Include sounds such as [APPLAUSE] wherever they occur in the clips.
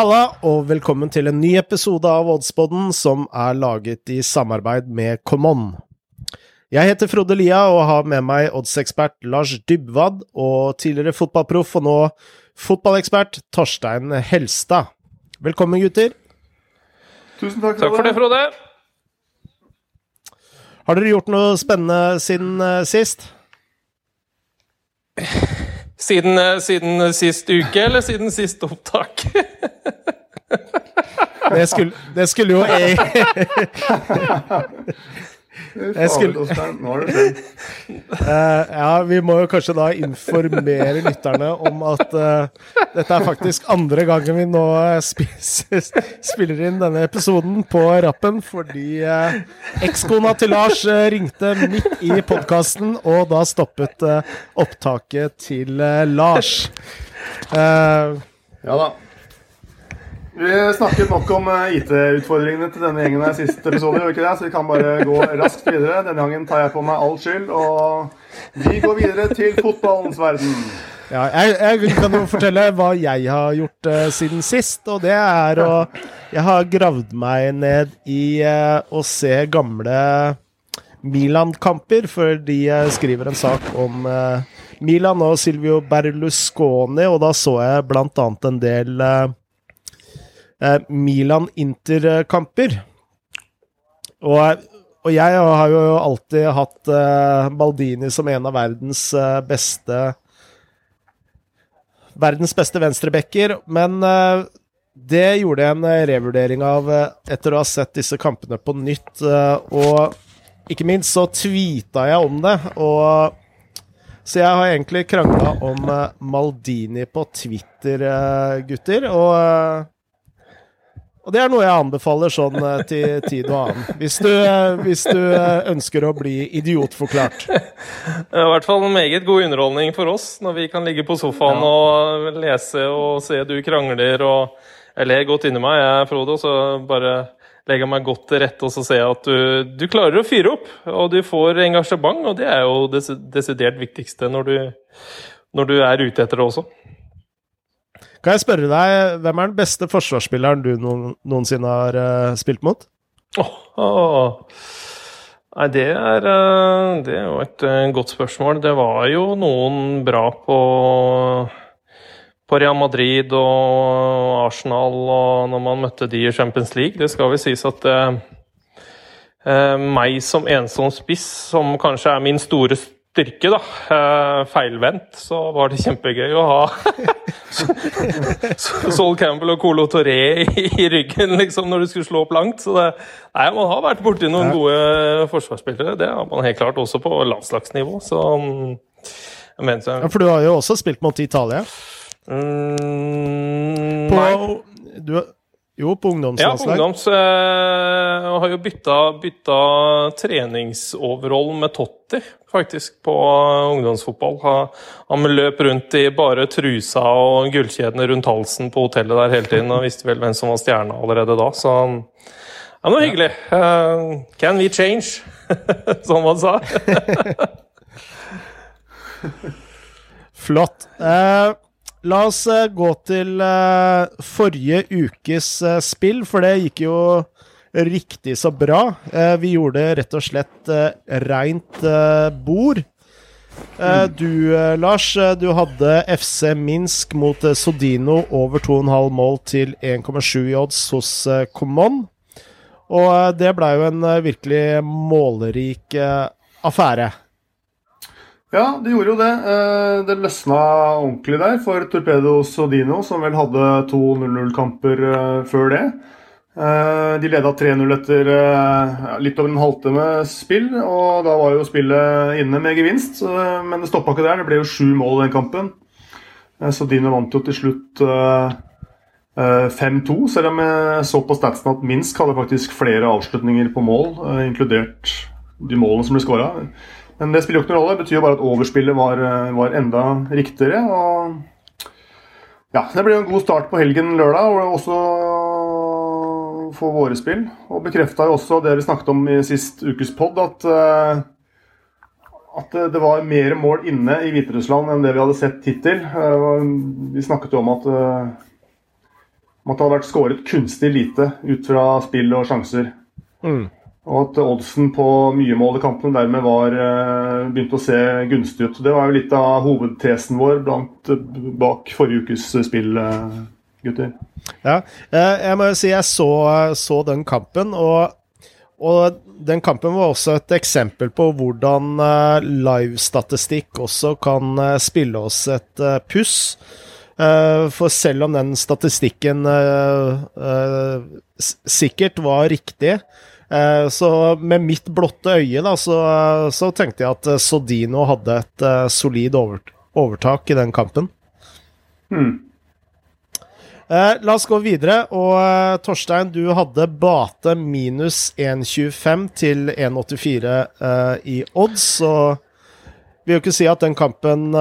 Halla, og velkommen til en ny episode av Oddspodden som er laget i samarbeid med Common. Jeg heter Frode Lia og har med meg oddsekspert Lars Dybwad og tidligere fotballproff og nå fotballekspert Torstein Helstad. Velkommen, gutter. Tusen takk, Takk for det, Frode. Har dere gjort noe spennende siden uh, sist? Siden, eh, siden sist uke, eller siden sist opptak? [LAUGHS] Det skulle, det skulle jo jeg Jeg skulle-. Eh, ja, vi må jo kanskje da informere lytterne om at uh, dette er faktisk andre gangen vi nå spiser, spiller inn denne episoden på rappen, fordi uh, ekskona til Lars uh, ringte midt i podkasten, og da stoppet eh, opptaket til eh, Lars. Eh, Ja da. Vi snakket nok om eh, IT-utfordringene til denne gjengen her siste episode, ikke det? så vi kan bare gå raskt videre. Denne gangen tar jeg på meg all skyld, og vi går videre til fotballens verden. Ja, jeg, jeg kan jo fortelle hva jeg har gjort uh, siden sist, og det er å Jeg har gravd meg ned i uh, å se gamle Milan-kamper, fordi jeg skriver en sak om uh, Milan og Silvio Berlusconi, og da så jeg annet en del eh, Milan-Inter-kamper. Og, og jeg har jo alltid hatt eh, Maldini som en av verdens eh, beste Verdens beste venstrebacker, men eh, det gjorde jeg en eh, revurdering av eh, etter å ha sett disse kampene på nytt. eh, og ikke minst så tweeta jeg om det, og så jeg har egentlig krangla om eh, Maldini på Twitter, eh, gutter. Og, eh, og det er noe jeg anbefaler sånn eh, til tid og annen. Hvis du, eh, hvis du eh, ønsker å bli idiotforklart. Det er i hvert fall en meget god underholdning for oss når vi kan ligge på sofaen og lese og se du krangler og Jeg ler godt inni meg, jeg, Frode, og så bare legger jeg meg godt til rette og så ser jeg at du, du klarer å fyre opp, og du får engasjement, og det er jo det desidert viktigste når du, når du er ute etter det også. Kan jeg spørre deg, hvem er den beste forsvarsspilleren du noen, noensinne har uh, spilt mot? Oh, oh. Nei, det er, eh, det er jo et eh, godt spørsmål. Det var jo noen bra på, på Real Madrid og Arsenal og når man møtte de i Champions League. Det skal vel sies at eh, meg som ensom spiss, som kanskje er min store styrke, da, eh, feilvendt, så var det kjempegøy å ha [LAUGHS] Sol Campbell og Colo Toré i, ryggen liksom, når du skulle slå opp langt. Så det, nei, man har vært borti noen gode forsvarsspillere. Det har man helt klart også på landslagsnivå. Så jeg jeg så... Ja, For du har jo også spilt mot Italia. mm, På, Nei. du, jo, på Ja, på ungdoms. Eh, og har jo bytta, bytta treningsoverall med Totti, faktisk, på ungdomsfotball. Han, han løp rundt i bare trusa og gullkjedene rundt halsen på hotellet der hele tiden, og visste vel hvem som var stjerna allerede da, så ja, var hyggelig. Uh, can we change? [LAUGHS] som han sa. [LAUGHS] Flott. Uh, la oss eh, gå til eh, forrige ukes eh, spill, for det gikk jo riktig så bra. Eh, vi gjorde rett og slett eh, reint eh, bord. Eh, du, eh, Lars, du hadde FC Minsk mot Sodino over 2,5 mål til 1,7 i odds hos Common. Og det blei jo en virkelig målrik eh, affære. Ja, det gjorde jo det. Det løsna ordentlig der for Torpedo Sodino, som vel hadde to 0-0-kamper eh, før det. Eh, De leda 3-0 etter eh, litt over en halvtime spill, og da var jo spillet inne med gevinst. Men det stoppa ikke der. Det ble jo sju mål i den kampen. Så Dino vant jo til slutt eh, eh, 5-2, selv om jeg så på statsen at Minsk hadde faktisk flere avslutninger på mål, eh, inkludert de målene som ble skåra. Men det spiller jo ikke noen rolle. Det betyr jo bare at overspillet var, eh, var enda riktigere. og ja, Det ble en god start på helgen lørdag, og også for våre spill. Og bekrefta jo også det vi snakket om i sist ukes pod, at, eh, at det- var mer mål inne i Hviterussland enn det vi hadde sett hittil. Eh, Vi snakket jo om at eh, om at det hadde vært skåret kunstig lite ut fra spill og sjanser. Mm. Og at oddsen på mye mål i kampene dermed var uh, begynt å se gunstig ut. Det var jo litt av hovedtesen vår blant, bak forrige ukes spill, gutter. Ja, jeg må jo si jeg så, så den kampen, og, og, den kampen var også et eksempel på hvordan uh, livestatistikk også kan spille oss et puss. For selv om den statistikken sikkert var riktig, Eh, så med mitt blotte øye da, så, så, tenkte jeg at eh, Sodino hadde et solid overtak i den kampen. Mm. Uh, la oss gå videre. Og uh, Torstein, du hadde Bate minus 1,25 til 1,84 i odds. Og vil jo ikke si at den kampen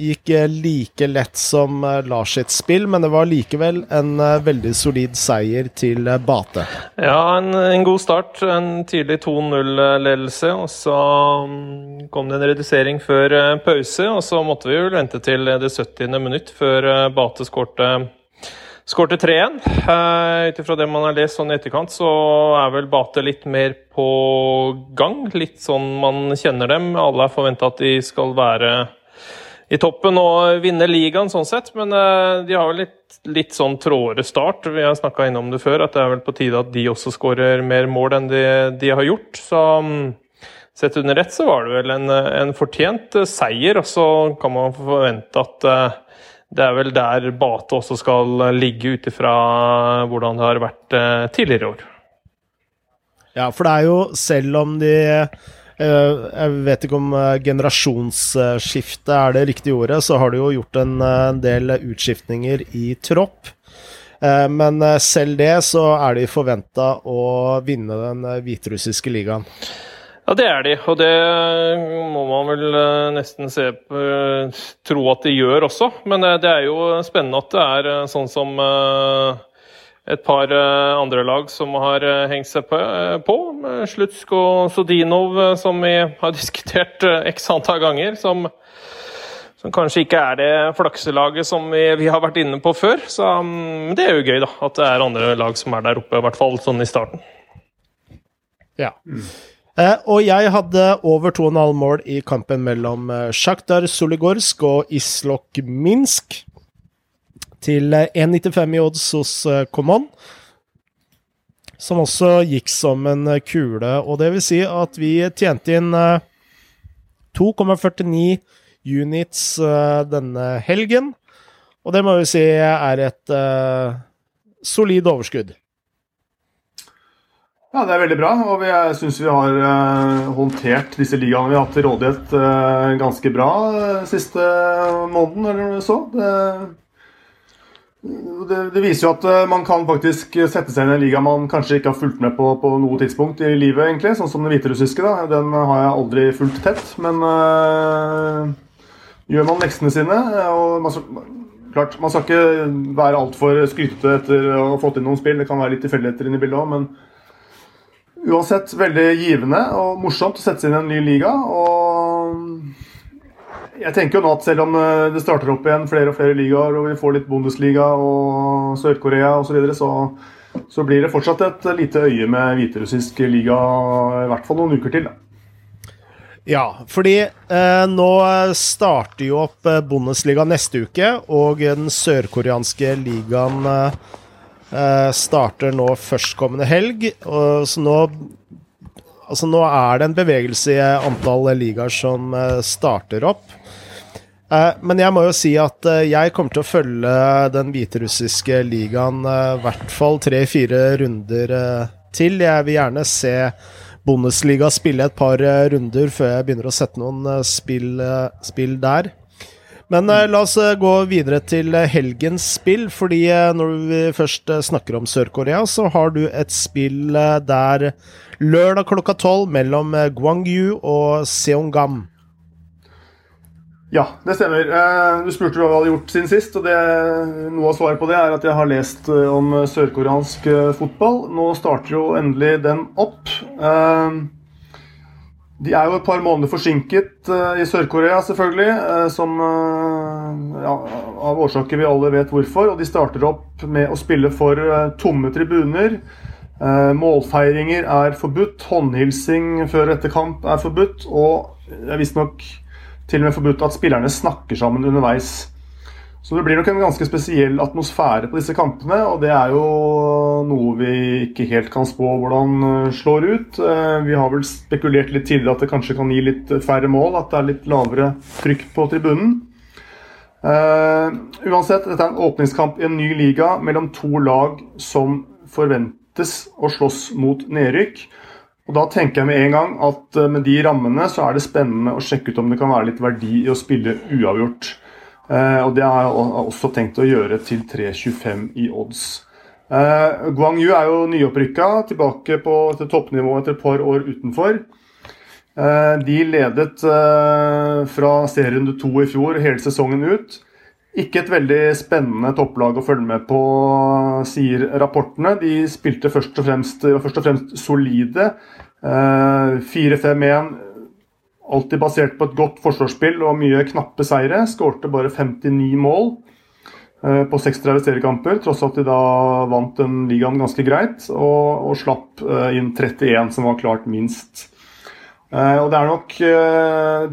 gikk like lett som Lars sitt spill, men det var likevel en veldig solid seier til Bate. Ja, en, en, god start. En tidlig 2-0-ledelse. Og så um, kom det en redusering før pause, og så måtte vi vel vente til det 70. minutt før Bate skårte Skårte 3-1. Uh, Ut ifra det man har lest sånn i etterkant, så er vel Bate litt mer på gang. Litt sånn man kjenner dem. Alle har forventa at de skal være i toppen og vinne ligaen, sånn sett. Men uh, de har vel litt, litt sånn trådere start. Vi har snakka innom det før, at det er vel på tide at de også skårer mer mål enn de, de har gjort. Så um, sett under ett så var det vel en, en fortjent seier. Og så kan man forvente at uh, det er vel der Bate også skal ligge, ut ifra hvordan det har vært eh, tidligere år. Ja, for det er jo, selv om de eh, Jeg vet ikke om eh, generasjonsskifte er det riktige ordet, så har de jo gjort en, del utskiftninger i tropp. Men selv det så er de forventa å vinne den hviterussiske ligaen. Ja, det er de, og det må man vel eh, nesten se på, tro at de gjør også. Men eh, det er jo spennende at det er eh, sånn som et par andre lag som har hengt seg på. Slutsk og Sodinov, som vi har [LAUGHS] diskutert x antall ganger. Som, som, kanskje ikke er det flakselaget som vi, vi har vært inne på før. Så um, det er jo gøy, da. At det er andre lag som er der oppe, i hvert fall sånn i starten. Ja. Mm. Eh, og jeg hadde over 2,5 mål i kampen mellom eh, Sjaktar Soligorsk og Islok Minsk. Til 1,95 eh, i odds hos Komon. Som også gikk som en kule. Og det vil si at vi tjente inn 2,49 units denne helgen. Og det må vi si er et solid overskudd. Ja, det er veldig bra. Og jeg syns vi har uh, håndtert disse ligaene vi har hatt til rådighet uh, ganske bra uh, siste måneden, eller så. Det, det, det, viser jo at man kan faktisk sette seg inn i en liga man kanskje ikke har fulgt med på på noe tidspunkt i livet, egentlig. Sånn som den hviterussiske. da. Den har jeg aldri fulgt tett. Men gjør man leksene sine og man klart, man skal ikke være altfor skrytete etter å ha fått inn noen spill. Det kan være litt tilfeldigheter inni bildet òg, men uansett veldig givende og morsomt å sette seg inn i en ny liga. og jeg tenker jo nå at selv om eh, det starter opp igjen flere og flere ligaer, og vi får litt Bundesliga og Sør-Korea osv., så, videre, så så blir det fortsatt et lite øye med hviterussisk liga i hvert fall noen uker til. Ja, fordi eh, nå starter jo opp eh, Bundesliga neste uke, og den sørkoreanske ligaen eh, Eh, starter nå førstkommende helg. Og, så nå Altså, nå er det en bevegelse i antall ligaer som eh, starter opp. Eh, men jeg må jo si at jeg kommer til å følge den hviterussiske ligaen i hvert fall tre-fire runder til. Jeg vil gjerne se Bundesliga spille et par runder før jeg begynner å sette noen spill, spill der. Men uh, la oss uh, gå videre til uh, helgens spill, fordi når vi først snakker om Sør-Korea, så har du et spill der lørdag klokka tolv mellom Gwangju og Seongam. Ja, det stemmer. Du spurte hva vi hadde gjort siden sist. og det, Noe av svaret på det er at jeg har lest om sørkoreansk fotball. Nå starter jo endelig den opp. De er jo et par måneder forsinket uh, i Sør-Korea, selvfølgelig. Uh, som uh, ja, Av årsaker vi alle vet hvorfor. Og de starter opp med å spille for tomme tribuner. målfeiringer er forbudt. Håndhilsing før og etter kamp er forbudt. Og det er visstnok til og med forbudt at spillerne snakker sammen underveis. Så det blir nok en ganske spesiell atmosfære på disse kampene, og det er jo noe vi ikke helt kan spå hvordan eh, slår ut. Eh, vi har vel spekulert litt tidligere at det kanskje kan gi litt færre mål, at det er litt lavere trykk på tribunen. Uansett, dette er en åpningskamp i en ny liga mellom to lag som forventes å slåss mot nedrykk. Og Da tenker jeg med en gang at med de rammene så er det spennende å sjekke ut om det kan være litt verdi i å spille uavgjort. Eh, og det har jeg også tenkt å gjøre til 3,25 i odds. Uh, Guang Yu er jo nyopprykka, tilbake på til toppnivå etter et par år utenfor. Uh, de ledet fra serierunde to i fjor hele sesongen ut. Ikke et veldig spennende topplag å følge med på, sier rapportene. De spilte først og fremst, først og fremst solide. 4-5-1 Alltid basert på et godt forsvarsspill og mye knappe seire. Skårte bare 59 mål eh, på 36 seriekamper, tross at de da vant den ligaen ganske greit. Og, og slapp eh, inn 31, som var klart minst. Eh, og det er nok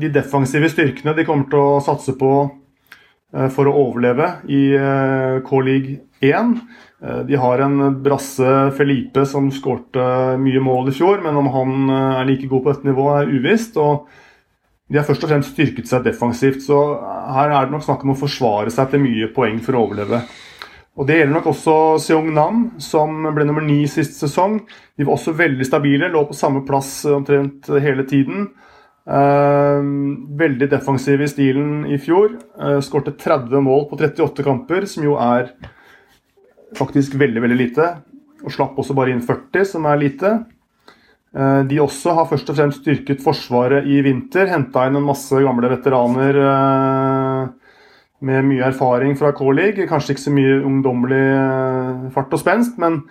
de defensive styrkene de kommer til å satse på for å overleve i K-league 1. De har en brasse Felipe som skårte mye mål i fjor, men om han er like god på dette nivået, er uvisst. og de har først og fremst styrket seg defensivt, så her er det nok snakk om å forsvare seg til mye poeng for å overleve. Og Det gjelder nok også Seong Nam, som ble nummer ni sist sesong. De var også veldig stabile, lå på samme plass omtrent hele tiden. Eh, veldig defensive i stilen i fjor. Eh, Skårte 30 mål på 38 kamper, som jo er faktisk veldig, veldig lite. Og slapp også bare inn 40, som er lite. Eh, de også har først og fremst styrket Forsvaret i vinter. Henta inn en masse gamle veteraner eh, med mye erfaring fra K-league. Kanskje ikke så mye ungdommelig eh, fart og spenst, men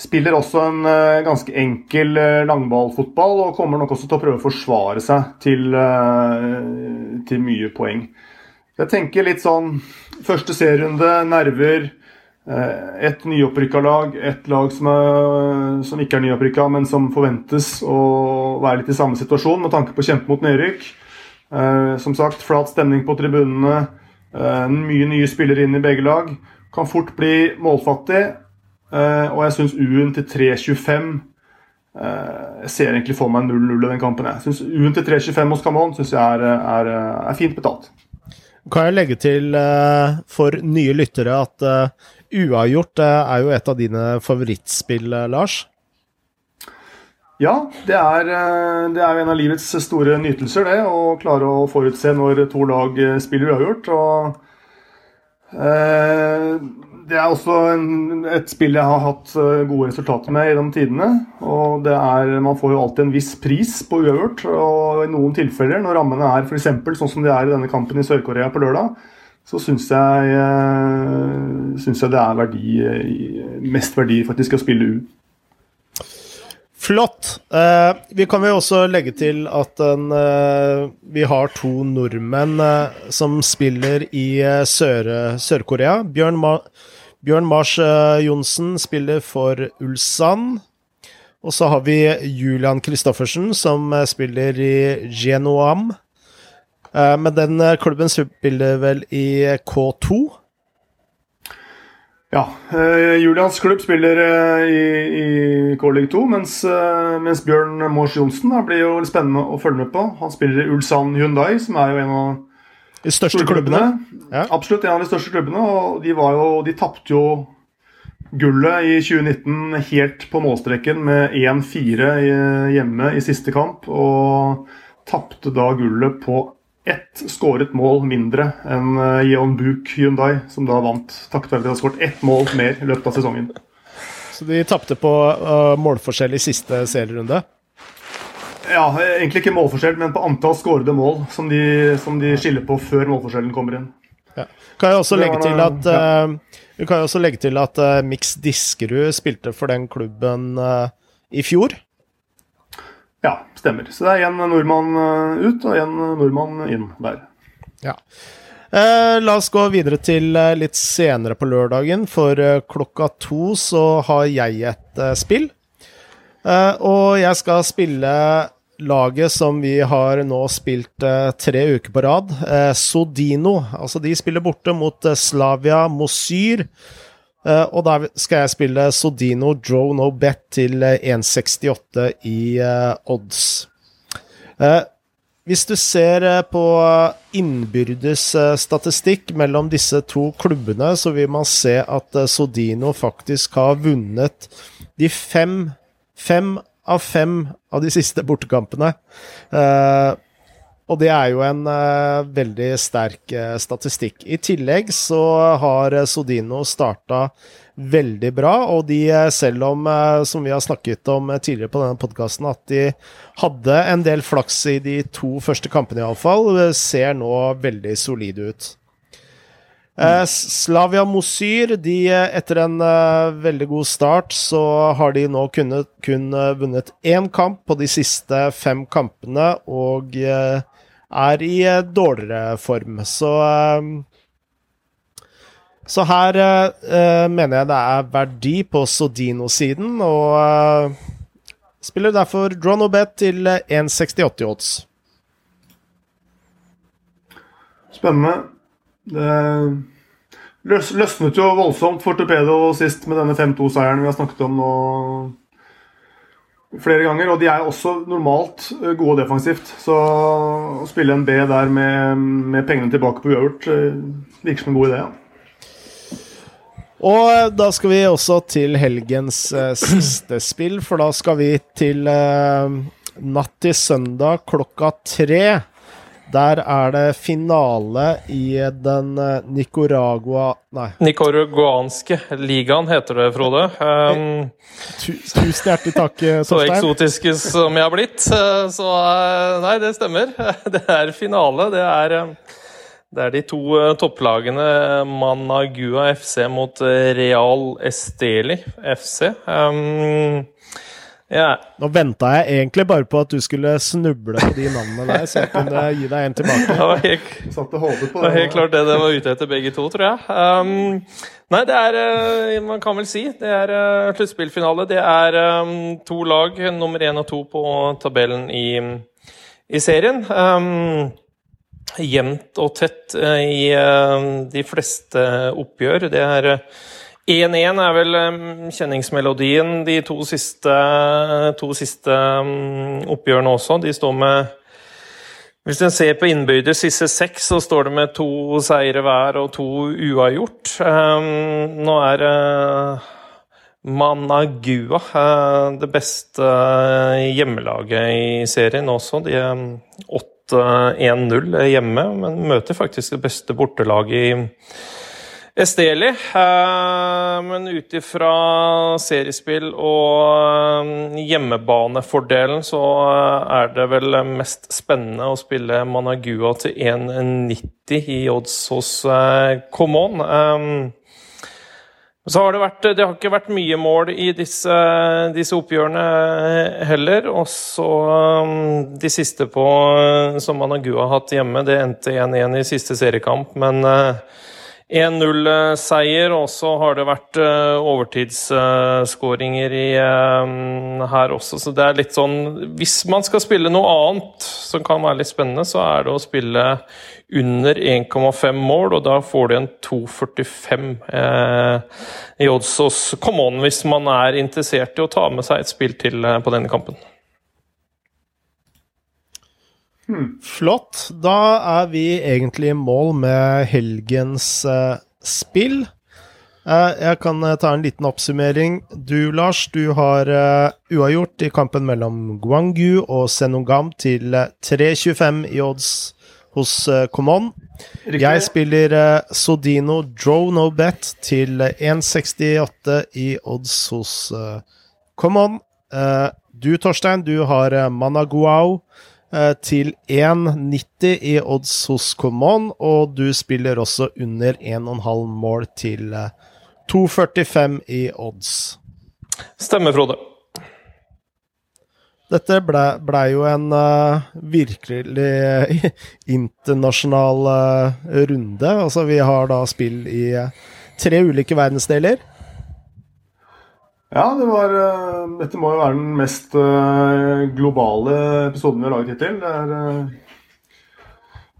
spiller også en ganske enkel langballfotball og kommer nok også til å prøve å forsvare seg til, til mye poeng. Jeg tenker litt sånn første serierunde, nerver et nyopprykka lag, et lag som, er, som ikke er nyopprykka, men som forventes å være litt i samme situasjon med tanke på å kjempe mot nedrykk. Eh, som sagt, flat stemning på tribunene, eh, mye nye spillere inn i begge lag. Kan fort bli målfattig, og jeg syns U-en til 3.25 Jeg ser egentlig for meg 0-0 i den kampen. Jeg synes U-en til 3.25 hos Camon synes jeg er, er, er, fint betalt. Kan jeg legge til for nye lyttere at Uavgjort er jo et av dine favorittspill, eh, Lars? Ja, det er, eh, det er, en av livets store nytelser, det. Å klare å forutse når to lag eh, spiller uavgjort. Og, eh, det er også en, et spill jeg har hatt gode resultater med gjennom tidene. Og det er, man får jo alltid en viss pris på uavgjort. Og i noen tilfeller, når rammene er f.eks. sånn som de er i denne kampen i Sør-Korea på lørdag, så syns jeg, eh, synes jeg det er verdi, eh, mest verdi faktisk å spille U. Flott. Eh, vi kan jo også legge til at en, eh, vi har to nordmenn eh, som spiller i eh, Sør-Korea. Sør Bjørn, Ma Bjørn Mars Johnsen spiller for Ulsan. Og så har vi Julian Christoffersen, som spiller i Genoam. Eh, men den eh, klubben spiller vel i K2? Ja. Uh, Julians klubb spiller i, i K-league 2, mens, mens, Bjørn Mors Johnsen blir jo spennende å følge med på. Han spiller i Ulsan Hyundai, som er jo en av de største klubbene. Ja. Absolutt en av de største klubbene. Og de, var jo, de tapte jo gullet i 2019 helt på målstreken med 1-4 hjemme i siste kamp. Og tapte da gullet på ett skåret mål mindre enn eh, Yeon Buk Hyundai, som da vant takket være at de har skåret ett mål mer i løpet av sesongen. Så de tapte på uh, målforskjell i siste serierunde? Ja, egentlig ikke målforskjell, men på antall skårede mål, som de, som de, skiller på før målforskjellen kommer inn. Ja. Kan jeg også legge til at, uh, vi kan jo også legge til at uh, Mix Diskerud spilte for den klubben i fjor? Ja, stemmer. Så det er én nordmann eh, ut og én nordmann inn der. Ja. Eh, la oss gå videre til eh, litt senere på lørdagen, for eh, klokka to så har jeg et spill. Eh, og jeg skal spille laget som vi har nå spilt tre uker på rad, Sodino. Altså, de spiller borte mot Slavia Mosyr. Uh, og da skal jeg spille Sodino Draw No Bet til 1,68 i uh, odds. Uh, hvis du ser på innbyrdes statistikk mellom disse to klubbene, så vil man se at Sodino faktisk har vunnet de fem, fem av fem av de siste bortekampene. Uh, og det er jo en uh, veldig sterk uh, statistikk. I tillegg så har Sodino starta veldig bra, og de, selv om, uh, som vi har snakket om tidligere på denne podkasten, at de hadde en del flaks i de to første kampene iallfall, ser nå veldig solide ut. Mm. Slavia Mosyr, de, etter en veldig god start, så har de nå kunnet, kun vunnet én kamp på de siste fem kampene, og er i eh, dårligere form. Så eh, så her uh, mener jeg det er verdi på Sodino-siden, og uh, spiller derfor draw bet til 1,68 odds. Spennende. Det løsnet jo voldsomt for Torpedo sist med denne 5-2-seieren vi har snakket om nå flere ganger. Og de er også normalt eh, gode defensivt. Så å spille en B der med, med pengene tilbake på uavgjort eh, virker som en god idé. Ja. Og eh, da skal vi også til helgens eh, siste spill, for da skal vi til eh, natt til søndag klokka tre. Der er det finale i den eh, Nicaragua Nei. Nicaraguanske ligaen heter det, Frode. Um, Tusen hjertelig takk, [LAUGHS] Torstein. Så eksotiske som jeg har blitt. Eh, så eh, nei, det stemmer. [LAUGHS] Det er finale. Det er, det er de to topplagene Managua FC mot Real Esteli FC. Um, ja. Nå venta jeg egentlig bare på at du skulle snuble på de navnene der, så jeg kunne gi deg en tilbake. Det var helt, det var helt klart det det var ute etter, begge to, tror jeg. Um, nei, det er uh, Man kan vel si det er uh, sluttspillfinale. Det er um, to lag, nummer én og to på tabellen i, i serien. Um, jevnt og tett uh, i de fleste oppgjør. Det er 1-1 er vel kjenningsmelodien de to siste, to siste oppgjørene også. De står med Hvis en ser på innbyrdes siste seks, så står det med to seire hver og to uavgjort. Nå er Managua det beste hjemmelaget i serien også. De er 8-1-0 hjemme, men møter faktisk det beste bortelaget i Esteli. Eh, men ut ifra seriespill og eh, hjemmebanefordelen så eh, er det vel mest spennende å spille Managua til 1,90 i odds hos Common. Så har det, vært, det har ikke vært mye mål i disse, disse oppgjørene heller. Og så de siste på, som Managua har hatt hjemme, det endte 1-1 i siste seriekamp. Men 1-0-seier, og så har det vært uh, overtidsskåringer uh, her også. Så det er litt sånn Hvis man skal spille noe annet som kan være litt spennende, så er det å spille under 1,5 mål, og da får du en 2,45 uh, i odds Come On hvis man er interessert i å ta med seg et spill til på denne kampen. Hmm. Flott. Da er vi egentlig i mål med helgens uh, spill. Uh, jeg kan uh, ta en liten oppsummering. Du, Lars, du har uavgjort i kampen mellom Guangyu og Senongam til 3,25 i odds hos Komon. Jeg spiller Sodino Draw No Bet til 1,68 i odds hos Komon. du, Torstein, du har Managuao Eh, til 1,90 i odds hos Common, og du spiller også under 1,5 mål til 2,45 eh, i odds. Stemmer, Frode. Dette blei ble jo en uh, virkelig [LAUGHS] internasjonal uh, runde. Altså, vi har da spill i uh, tre ulike verdensdeler. Ja, det var Dette må jo være den mest globale episoden vi har laget hittil. Det er,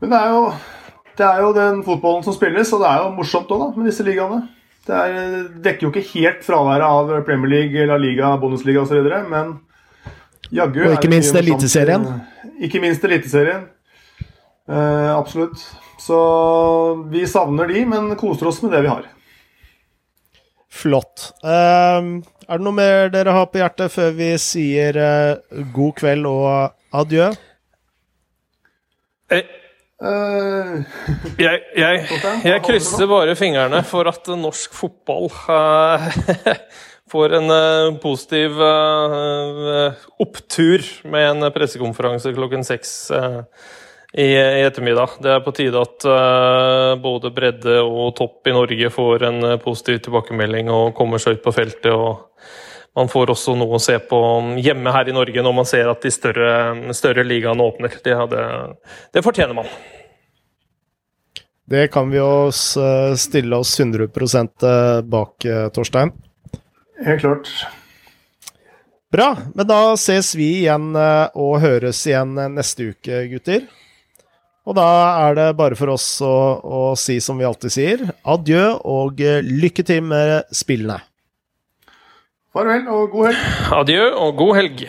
men det er, jo, det er jo den fotballen som spilles, og det er jo morsomt òg, da, med disse ligaene. Det er, dekker jo ikke helt fraværet av Premier League, La Liga, Bundesliga osv., men jaggu Og ikke minst Eliteserien. Ikke minst Eliteserien. Eh, absolutt. Så vi savner de, men koser oss med det vi har. Flott. Uh, er det noe mer dere har på hjertet før vi sier uh, god kveld og adjø? Hey. Uh, jeg, jeg, jeg, krysser bare fingrene for at norsk fotball uh, [LAUGHS] får en uh, positiv opptur med en pressekonferanse klokken seks i, i, ettermiddag. Det er på tide at både bredde og topp i Norge får en positiv tilbakemelding og kommer seg ut på feltet. og man får også noe å se på hjemme her i Norge når man ser at de større, større ligaene åpner. Det, hadde, det fortjener man. Det kan vi oss eh, stille oss 100 eh, bak, eh, Torstein. Helt klart. Bra. Men da ses vi igjen og høres igjen neste uke, gutter. Og da er det bare for oss å, å si som vi alltid sier, adjø og lykke til med spillene. Farvel og god helg. Adjø og god helg.